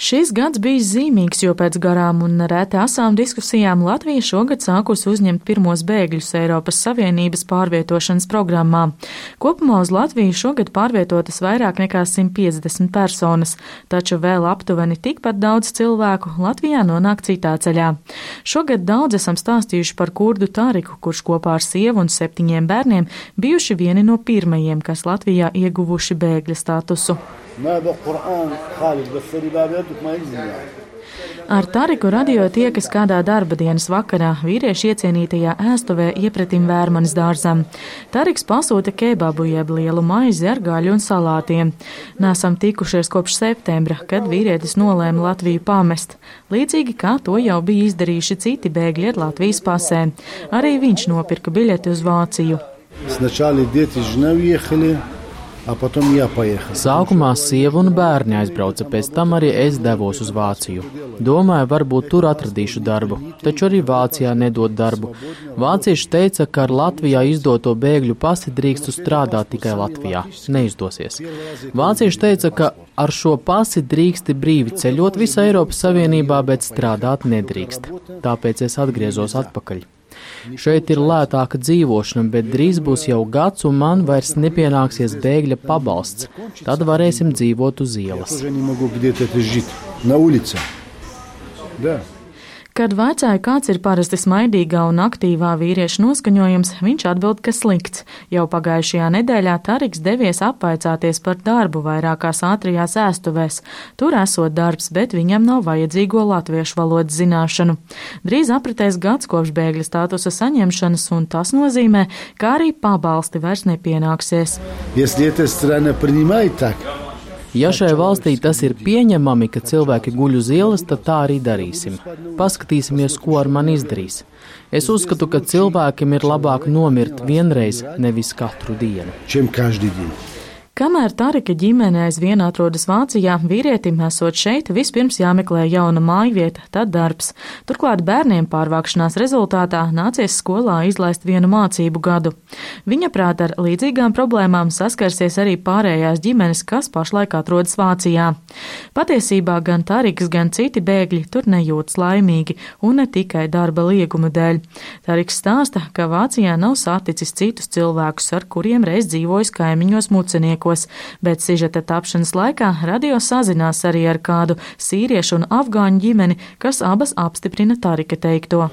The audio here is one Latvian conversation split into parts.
Šis gads bijis zīmīgs, jo pēc garām un reti asām diskusijām Latvija šogad sākusi uzņemt pirmos bēgļus Eiropas Savienības pārvietošanas programmā. Kopumā uz Latviju šogad pārvietotas vairāk nekā 150 personas, taču vēl aptuveni tikpat daudz cilvēku Latvijā nonāk citā ceļā. Šogad daudz esam stāstījuši par kurdu Tāriku, kurš kopā ar sievu un septiņiem bērniem bijuši vieni no pirmajiem, kas Latvijā ieguvuši bēgļa statusu. Ar Tariku radio tiekas kādā darba dienas vakarā vīrieši iecienītajā ēstuvē iepretim vērmanis dārzam. Tariks pasūta kebabu jeb lielu maizi ar gaļu un salātiem. Nesam tikušies kopš septembra, kad vīrietis nolēma Latviju pamest, līdzīgi kā to jau bija izdarījuši citi bēgļi ar Latvijas pasēm. Arī viņš nopirka biļeti uz Vāciju. Сначала дети жена уехали, Sākumā sieva un bērni aizbrauca, pēc tam arī es devos uz Vāciju. Domāju, varbūt tur atradīšu darbu, taču arī Vācijā nedod darbu. Vācieši teica, ka ar Latvijā izdoto bēgļu pasi drīkstu strādāt tikai Latvijā. Neizdosies. Vācieši teica, ka ar šo pasi drīksti brīvi ceļot visā Eiropas Savienībā, bet strādāt nedrīkst. Tāpēc es atgriezos atpakaļ. Šeit ir lētāka dzīvošana, bet drīz būs jau gads, un man vairs nepienāksies bēgļa pabalsts. Tad varēsim dzīvot uz ielas. Да. Kad vaicāja, kāds ir parasti smaidīgā un aktīvā vīrieša noskaņojums, viņš atbild, ka slikts. Jau pagājušajā nedēļā Tariks devies apvaicāties par darbu vairākās ātrijās ēstuvēs. Tur esot darbs, bet viņam nav vajadzīgo latviešu valodas zināšanu. Drīz apritēs gads kopš bēgļa statusa saņemšanas, un tas nozīmē, ka arī pabalsti vairs nepienāksies. Если эта страна принимает так, Ja šai valstī tas ir pieņemami, ka cilvēki guļ uz ielas, tad tā arī darīsim. Paskatīsimies, ko ar mani izdarīs. Es uzskatu, ka cilvēkiem ir labāk nomirt vienreiz, nevis katru dienu. Kamēr Tarika ģimene aizvien atrodas Vācijā, vīrietim esot šeit, vispirms jāmeklē jauna mājvieta, tad darbs. Turklāt bērniem pārvākšanās rezultātā nācies skolā izlaist vienu mācību gadu. Viņa prāt ar līdzīgām problēmām saskarsies arī pārējās ģimenes, kas pašlaik atrodas Vācijā. Patiesībā gan Tariks, gan citi bēgļi tur nejūtas laimīgi, un ne tikai darba lieguma dēļ. Tariks stāsta, ka Vācijā nav saticis citus cilvēkus, ar kuriem reiz dzīvojis kaimiņos muceniekos laikos, bet sižeta tapšanas laikā radio sazinās arī ar kādu sīriešu un afgāņu ģimeni, kas abas apstiprina Tarika teikto.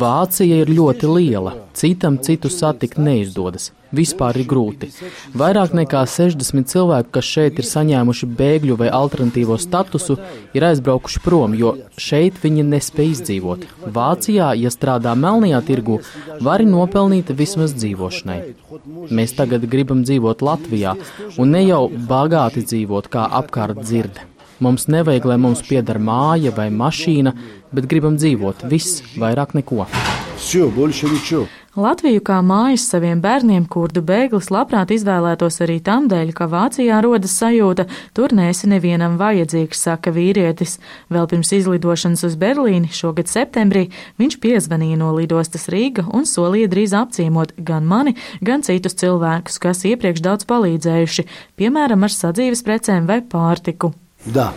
Vācija ir ļoti liela, citam citu satikt neizdodas vispār ir grūti. Vairāk nekā 60 cilvēku, kas šeit ir saņēmuši bēgļu vai alternatīvo statusu, ir aizbraukuši prom, jo šeit viņi nespēj izdzīvot. Vācijā, ja strādā melnajā tirgu, vari nopelnīt vismaz dzīvošanai. Mēs tagad gribam dzīvot Latvijā un ne jau bagāti dzīvot, kā apkārt dzird. Mums nevajag, lai mums pieder māja vai mašīna, bet gribam dzīvot viss, vairāk neko. Все, больше ничего. Latviju kā mājas saviem bērniem kurdu bēglis labprāt izvēlētos arī tam dēļ, ka Vācijā rodas sajūta, tur nesi nevienam vajadzīgs, saka vīrietis. Vēl pirms izlidošanas uz Berlīni šogad septembrī viņš piezvanīja no lidostas Rīga un solīja drīz apciemot gan mani, gan citus cilvēkus, kas iepriekš daudz palīdzējuši, piemēram, ar sadzīves precēm vai pārtiku. Da,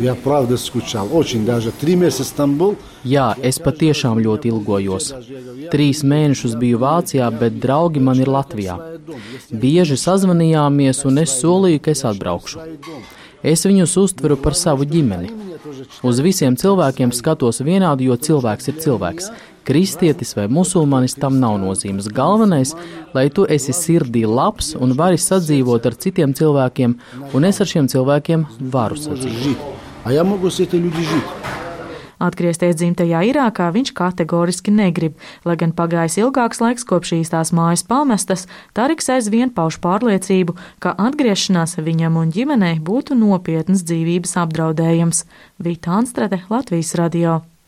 ja pravda skučal, očin daža, tri mēnesis tam būl. Jā, es patiešām ļoti ilgojos. Trīs mēnešus biju Vācijā, bet draugi man ir Latvijā. Bieži sazvanījāmies un es solīju, ka es atbraukšu. Es viņus uztveru par savu ģimeni. Uz visiem cilvēkiem skatos vienādi, jo cilvēks ir cilvēks. Kristietis vai musulmanis tam nav nozīmes. Galvenais, lai tu esi sirdī labs un vari sadzīvot ar citiem cilvēkiem, un es ar šiem cilvēkiem varu sadzīvot. Atgriezties dzimtajā Irākā viņš kategoriski negrib, lai gan pagājis ilgāks laiks kopš šīs tās mājas pamestas, Tariks aizvien pauž pārliecību, ka atgriešanās viņam un ģimenei būtu nopietnas dzīvības apdraudējums. Vita Anstrate, Latvijas radio.